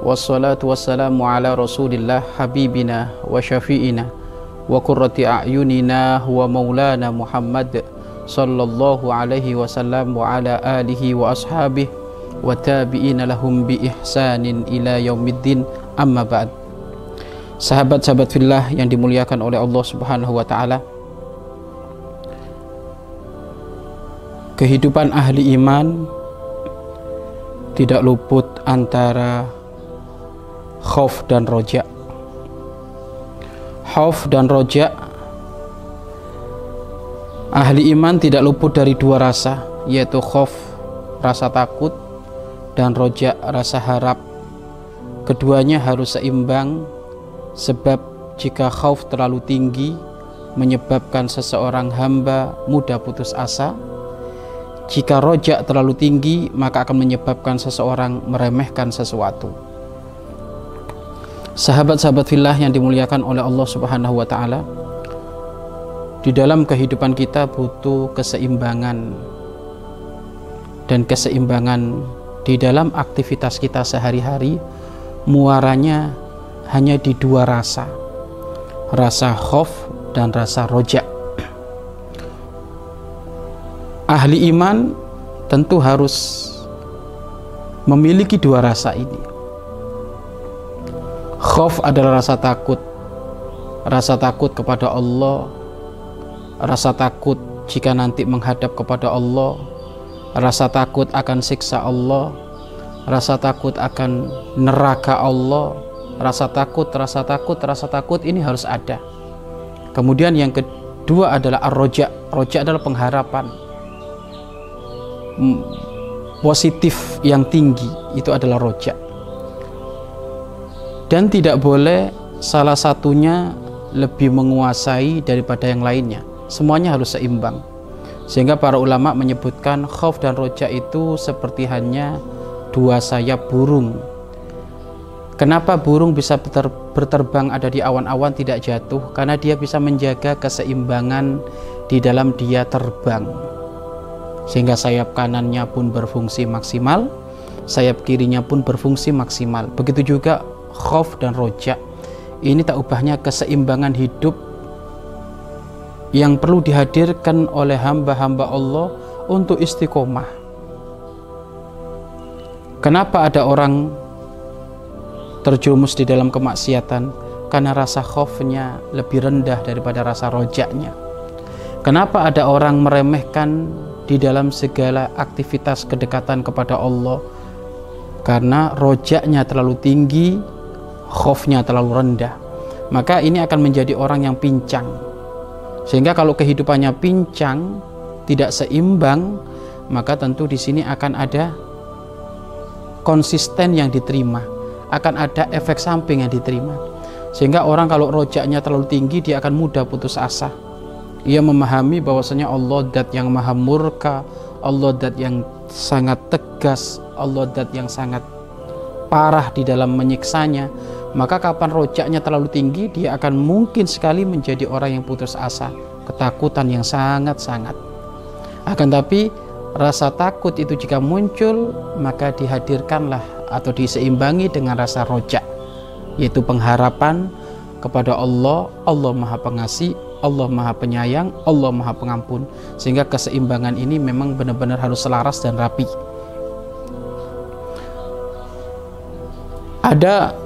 wassalatu wassalamu ala rasulillah habibina wa syafi'ina wa qurrati a'yunina wa maulana Muhammad sallallahu alaihi wasallam wa ala alihi wa ashabihi wa tabi'ina lahum bi ihsanin ila yaumiddin. Amma ba'd. Sahabat-sahabat fillah yang dimuliakan oleh Allah Subhanahu wa taala kehidupan ahli iman tidak luput antara khauf dan roja. Khauf dan roja. Ahli iman tidak luput dari dua rasa yaitu khauf rasa takut dan roja rasa harap. Keduanya harus seimbang sebab jika khauf terlalu tinggi menyebabkan seseorang hamba mudah putus asa. Jika rojak terlalu tinggi maka akan menyebabkan seseorang meremehkan sesuatu sahabat-sahabat filah yang dimuliakan oleh Allah Subhanahu wa taala di dalam kehidupan kita butuh keseimbangan. Dan keseimbangan di dalam aktivitas kita sehari-hari muaranya hanya di dua rasa. Rasa khof dan rasa rojak ahli iman tentu harus memiliki dua rasa ini Khauf adalah rasa takut. Rasa takut kepada Allah. Rasa takut jika nanti menghadap kepada Allah. Rasa takut akan siksa Allah. Rasa takut akan neraka Allah. Rasa takut rasa takut rasa takut ini harus ada. Kemudian yang kedua adalah ar-roja. Roja adalah pengharapan. Positif yang tinggi itu adalah rojak dan tidak boleh salah satunya lebih menguasai daripada yang lainnya. Semuanya harus seimbang. Sehingga para ulama menyebutkan khauf dan roja itu seperti hanya dua sayap burung. Kenapa burung bisa berterbang ada di awan-awan tidak jatuh? Karena dia bisa menjaga keseimbangan di dalam dia terbang. Sehingga sayap kanannya pun berfungsi maksimal sayap kirinya pun berfungsi maksimal. Begitu juga khauf dan roja ini tak ubahnya keseimbangan hidup yang perlu dihadirkan oleh hamba-hamba Allah untuk istiqomah. Kenapa ada orang terjumus di dalam kemaksiatan? Karena rasa khaufnya lebih rendah daripada rasa rojaknya. Kenapa ada orang meremehkan di dalam segala aktivitas kedekatan kepada Allah? Karena rojaknya terlalu tinggi khofnya terlalu rendah maka ini akan menjadi orang yang pincang. Sehingga kalau kehidupannya pincang tidak seimbang maka tentu di sini akan ada konsisten yang diterima akan ada efek samping yang diterima. Sehingga orang kalau rojaknya terlalu tinggi dia akan mudah putus asa. Ia memahami bahwasanya Allah dat yang maha murka Allah dat yang sangat tegas Allah dat yang sangat parah di dalam menyiksanya maka kapan rojaknya terlalu tinggi dia akan mungkin sekali menjadi orang yang putus asa. Ketakutan yang sangat-sangat. Akan tapi rasa takut itu jika muncul maka dihadirkanlah atau diseimbangi dengan rasa rojak yaitu pengharapan kepada Allah. Allah maha pengasih Allah maha penyayang Allah maha pengampun. Sehingga keseimbangan ini memang benar-benar harus selaras dan rapi. Ada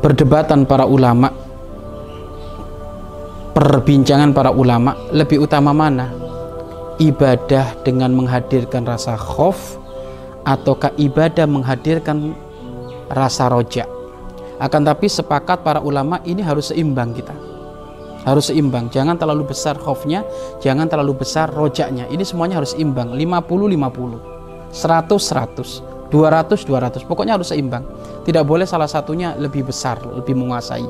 perdebatan para ulama perbincangan para ulama lebih utama mana? Ibadah dengan menghadirkan rasa khauf ataukah ibadah menghadirkan rasa roja akan tapi sepakat para ulama ini harus seimbang kita. Harus seimbang. Jangan terlalu besar khaufnya jangan terlalu besar rojaknya. Ini semuanya harus imbang 50 50 100 100 200 200 pokoknya harus seimbang. Tidak boleh salah satunya lebih besar lebih menguasai.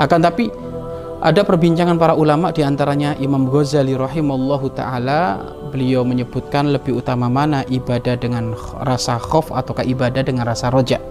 Akan tapi ada perbincangan para ulama di antaranya Imam Ghazali rahimallahu taala. Beliau menyebutkan lebih utama mana ibadah dengan rasa khauf ataukah ibadah dengan rasa rojak.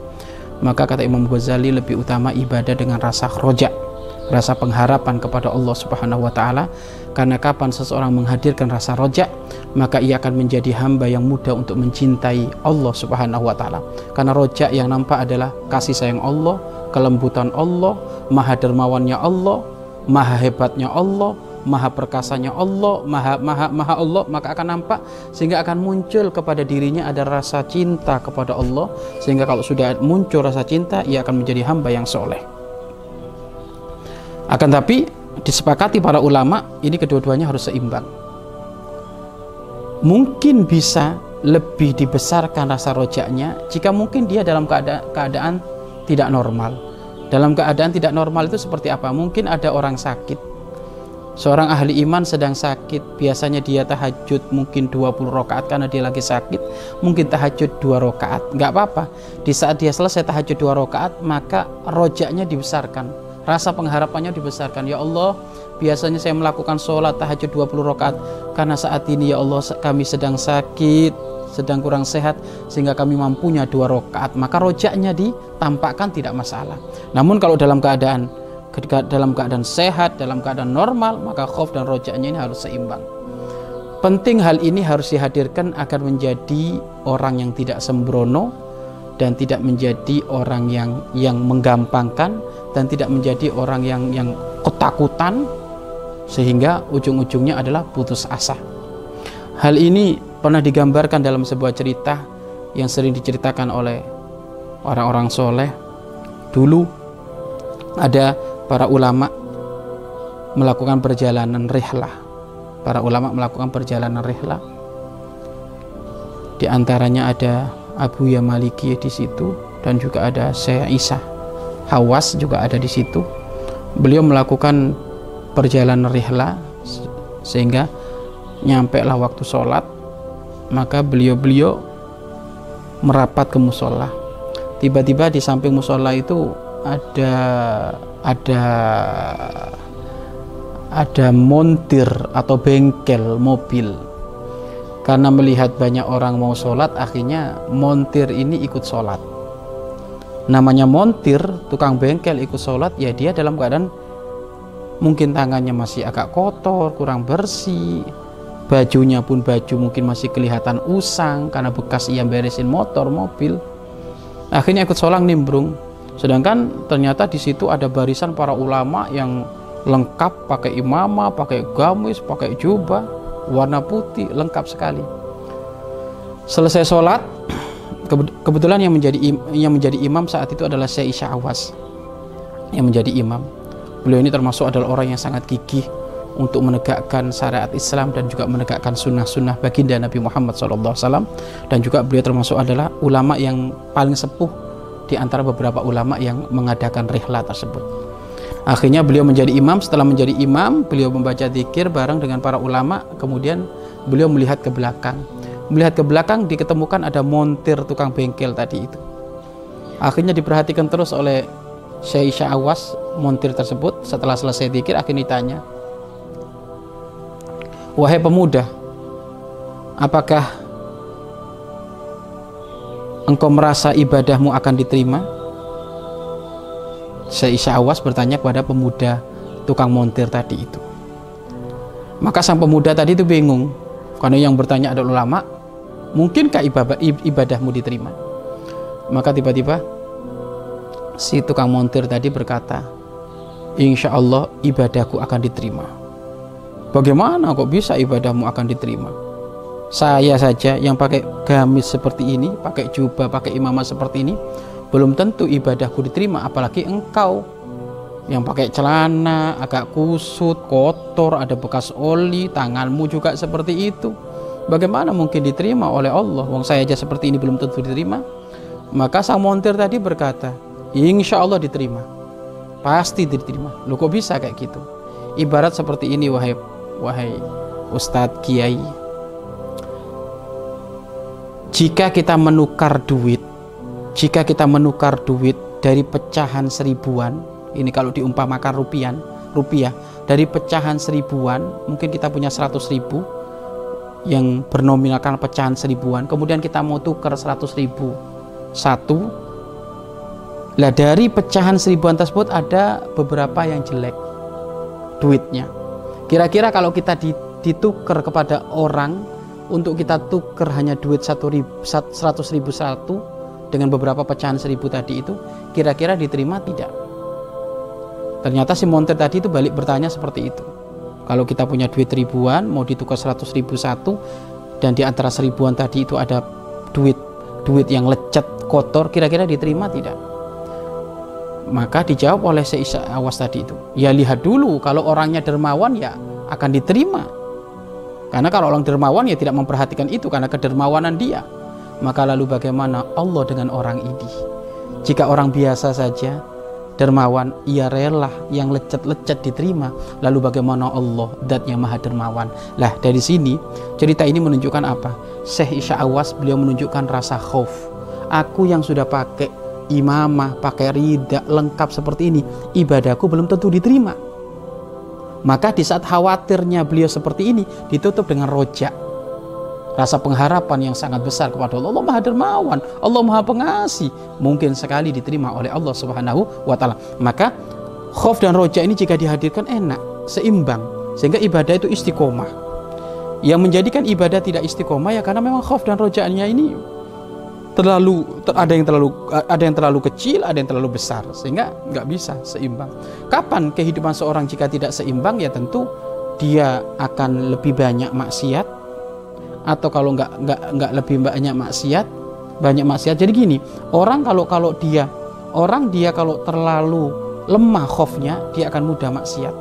Maka kata Imam Ghazali lebih utama ibadah dengan rasa rojak rasa pengharapan kepada Allah Subhanahu wa taala. Karena kapan seseorang menghadirkan rasa rojak maka ia akan menjadi hamba yang mudah untuk mencintai Allah Subhanahu wa taala. Karena rojak yang nampak adalah kasih sayang Allah kelembutan Allah maha dermawannya Allah maha hebatnya Allah maha perkasanya Allah maha maha maha Allah maka akan nampak sehingga akan muncul kepada dirinya ada rasa cinta kepada Allah. Sehingga kalau sudah muncul rasa cinta ia akan menjadi hamba yang soleh akan tapi disepakati para ulama ini kedua-duanya harus seimbang mungkin bisa lebih dibesarkan rasa rojaknya jika mungkin dia dalam keadaan, keadaan tidak normal dalam keadaan tidak normal itu seperti apa? Mungkin ada orang sakit. Seorang ahli iman sedang sakit, biasanya dia tahajud mungkin 20 rakaat karena dia lagi sakit, mungkin tahajud 2 rakaat. Enggak apa-apa. Di saat dia selesai tahajud 2 rakaat, maka rojaknya dibesarkan. Rasa pengharapannya dibesarkan. Ya Allah, biasanya saya melakukan sholat tahajud 20 rakaat. Karena saat ini ya Allah kami sedang sakit, sedang kurang sehat sehingga kami mampunya dua rakaat. Maka rojaknya ditampakkan tidak masalah. Namun kalau dalam keadaan dalam keadaan sehat dalam keadaan normal maka khauf dan rojaknya ini harus seimbang. Penting hal ini harus dihadirkan agar menjadi orang yang tidak sembrono dan tidak menjadi orang yang yang menggampangkan dan tidak menjadi orang yang yang ketakutan sehingga ujung-ujungnya adalah putus asa. Hal ini pernah digambarkan dalam sebuah cerita yang sering diceritakan oleh orang-orang soleh. Dulu ada para ulama melakukan perjalanan rihlah. Para ulama melakukan perjalanan rihlah. Di antaranya ada Abu Yamaliki di situ dan juga ada Syekh Isa Hawas juga ada di situ beliau melakukan perjalanan rihlah sehingga nyampe lah waktu sholat maka beliau-beliau merapat ke musola. Tiba-tiba di samping musola itu ada ada ada montir atau bengkel mobil. Karena melihat banyak orang mau sholat, akhirnya montir ini ikut sholat. Namanya montir, tukang bengkel ikut sholat, ya dia dalam keadaan mungkin tangannya masih agak kotor, kurang bersih, bajunya pun baju mungkin masih kelihatan usang karena bekas ia beresin motor mobil. Akhirnya ikut solang nimbrung. Sedangkan ternyata di situ ada barisan para ulama yang lengkap pakai imamah pakai gamis pakai jubah warna putih lengkap sekali. Selesai sholat kebetulan yang menjadi yang menjadi imam saat itu adalah Syekh Awas yang menjadi imam. Beliau ini termasuk adalah orang yang sangat gigih untuk menegakkan syariat Islam dan juga menegakkan sunnah-sunnah baginda Nabi Muhammad SAW dan juga beliau termasuk adalah ulama yang paling sepuh di antara beberapa ulama yang mengadakan rihla tersebut akhirnya beliau menjadi imam. Setelah menjadi imam beliau membaca zikir bareng dengan para ulama. Kemudian beliau melihat ke belakang. Melihat ke belakang diketemukan ada montir tukang bengkel tadi itu. Akhirnya diperhatikan terus oleh Syekh Awas montir tersebut. Setelah selesai zikir akhirnya ditanya Wahai pemuda, apakah engkau merasa ibadahmu akan diterima? Syekh Awas bertanya kepada pemuda tukang montir tadi itu. Maka sang pemuda tadi itu bingung, karena yang bertanya adalah ulama, mungkinkah ibadahmu diterima? Maka tiba-tiba si tukang montir tadi berkata, Insya Allah ibadahku akan diterima. Bagaimana kok bisa ibadahmu akan diterima? Saya saja yang pakai gamis seperti ini, pakai jubah, pakai imamah seperti ini, belum tentu ibadahku diterima, apalagi engkau yang pakai celana agak kusut, kotor, ada bekas oli, tanganmu juga seperti itu. Bagaimana mungkin diterima oleh Allah? Wong saya aja seperti ini belum tentu diterima. Maka sang montir tadi berkata, Insya Allah diterima. Pasti diterima. Lu kok bisa kayak gitu? Ibarat seperti ini wahai wahai Ustadz Kiai jika kita menukar duit jika kita menukar duit dari pecahan seribuan ini kalau diumpamakan rupiah rupiah dari pecahan seribuan mungkin kita punya seratus ribu yang bernominalkan pecahan seribuan kemudian kita mau tukar seratus ribu. Satu lah dari pecahan seribuan tersebut ada beberapa yang jelek duitnya. Kira-kira kalau kita ditukar kepada orang untuk kita tukar hanya duit satu seratus ribu satu dengan beberapa pecahan seribu tadi itu kira-kira diterima tidak Ternyata si montir tadi itu balik bertanya seperti itu. Kalau kita punya duit ribuan, mau ditukar seratus ribu satu, dan di antara seribuan tadi itu ada duit duit yang lecet kotor, kira-kira diterima tidak? Maka dijawab oleh si Awas tadi itu, ya lihat dulu kalau orangnya dermawan ya akan diterima. Karena kalau orang dermawan ya tidak memperhatikan itu karena kedermawanan dia. Maka lalu bagaimana Allah dengan orang ini? Jika orang biasa saja dermawan ia rela yang lecet-lecet diterima. Lalu bagaimana Allah dat yang maha dermawan? Lah dari sini cerita ini menunjukkan apa? Syekh Isya Awas beliau menunjukkan rasa khauf. Aku yang sudah pakai imamah pakai rida lengkap seperti ini ibadahku belum tentu diterima. Maka di saat khawatirnya beliau seperti ini ditutup dengan rojak rasa pengharapan yang sangat besar kepada Allah. Allah Maha Dermawan, Allah Maha Pengasih, mungkin sekali diterima oleh Allah Subhanahu wa taala. Maka khauf dan roja ini jika dihadirkan enak, seimbang sehingga ibadah itu istiqomah. Yang menjadikan ibadah tidak istiqomah ya karena memang khauf dan rojaannya ini terlalu ada yang terlalu ada yang terlalu kecil, ada yang terlalu besar sehingga nggak bisa seimbang. Kapan kehidupan seorang jika tidak seimbang ya tentu dia akan lebih banyak maksiat atau kalau nggak nggak nggak lebih banyak maksiat banyak maksiat. Jadi gini orang kalau kalau dia orang dia kalau terlalu lemah khofnya dia akan mudah maksiat.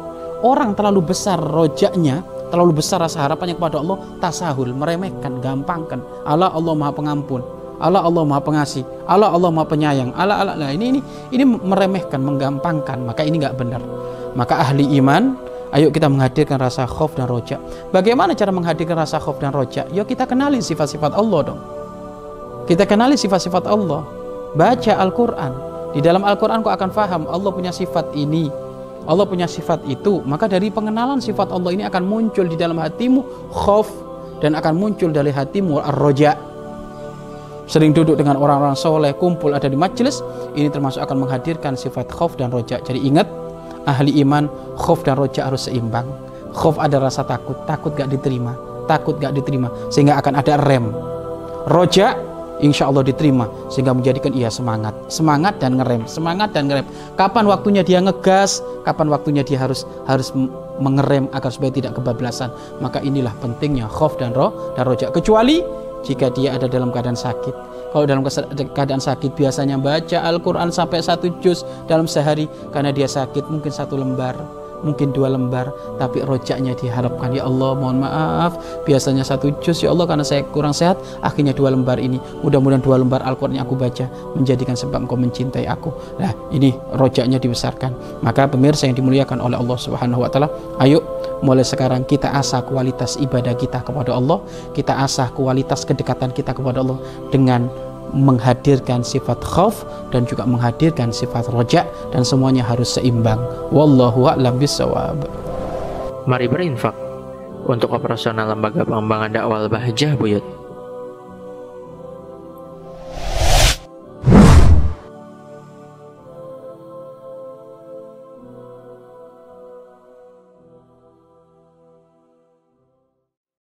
Orang terlalu besar rojaknya terlalu besar rasa harapannya kepada Allah tasahul meremehkan gampangkan. Allah Allah maha pengampun. Allah Allah maha pengasih. Allah Allah maha penyayang. Allah Allah. Nah ini ini ini meremehkan menggampangkan. Maka ini nggak benar. Maka ahli iman Ayo kita menghadirkan rasa khauf dan roja. Bagaimana cara menghadirkan rasa khauf dan roja? Yuk kita kenali sifat-sifat Allah dong. Kita kenali sifat-sifat Allah. Baca Al-Quran. Di dalam Al-Quran kau akan faham Allah punya sifat ini. Allah punya sifat itu. Maka dari pengenalan sifat Allah ini akan muncul di dalam hatimu khauf dan akan muncul dari hatimu ar-roja. Sering duduk dengan orang-orang soleh, kumpul ada di majelis, ini termasuk akan menghadirkan sifat khauf dan roja. Jadi ingat, ahli iman khauf dan roja harus seimbang. Khauf ada rasa takut takut gak diterima takut gak diterima sehingga akan ada rem. Roja insya Allah diterima sehingga menjadikan ia semangat. Semangat dan ngerem semangat dan ngerem. Kapan waktunya dia ngegas kapan waktunya dia harus harus mengerem agar supaya tidak kebablasan. Maka inilah pentingnya khauf dan roh dan roja kecuali jika dia ada dalam keadaan sakit kalau dalam keadaan sakit biasanya baca Al-Quran sampai satu juz dalam sehari. Karena dia sakit mungkin satu lembar mungkin dua lembar. Tapi rojaknya diharapkan ya Allah mohon maaf biasanya satu juz ya Allah karena saya kurang sehat. Akhirnya dua lembar ini mudah-mudahan dua lembar Al-Quran yang aku baca menjadikan sebab engkau mencintai aku. Nah ini rojaknya dibesarkan. Maka pemirsa yang dimuliakan oleh Allah Subhanahu Wa Taala ayo mulai sekarang kita asah kualitas ibadah kita kepada Allah. Kita asah kualitas kedekatan kita kepada Allah dengan menghadirkan sifat khauf dan juga menghadirkan sifat roja dan semuanya harus seimbang. Wallahu a'lam bisawab. Mari berinfak untuk operasional lembaga pengembangan dakwah Bahjah Buyut.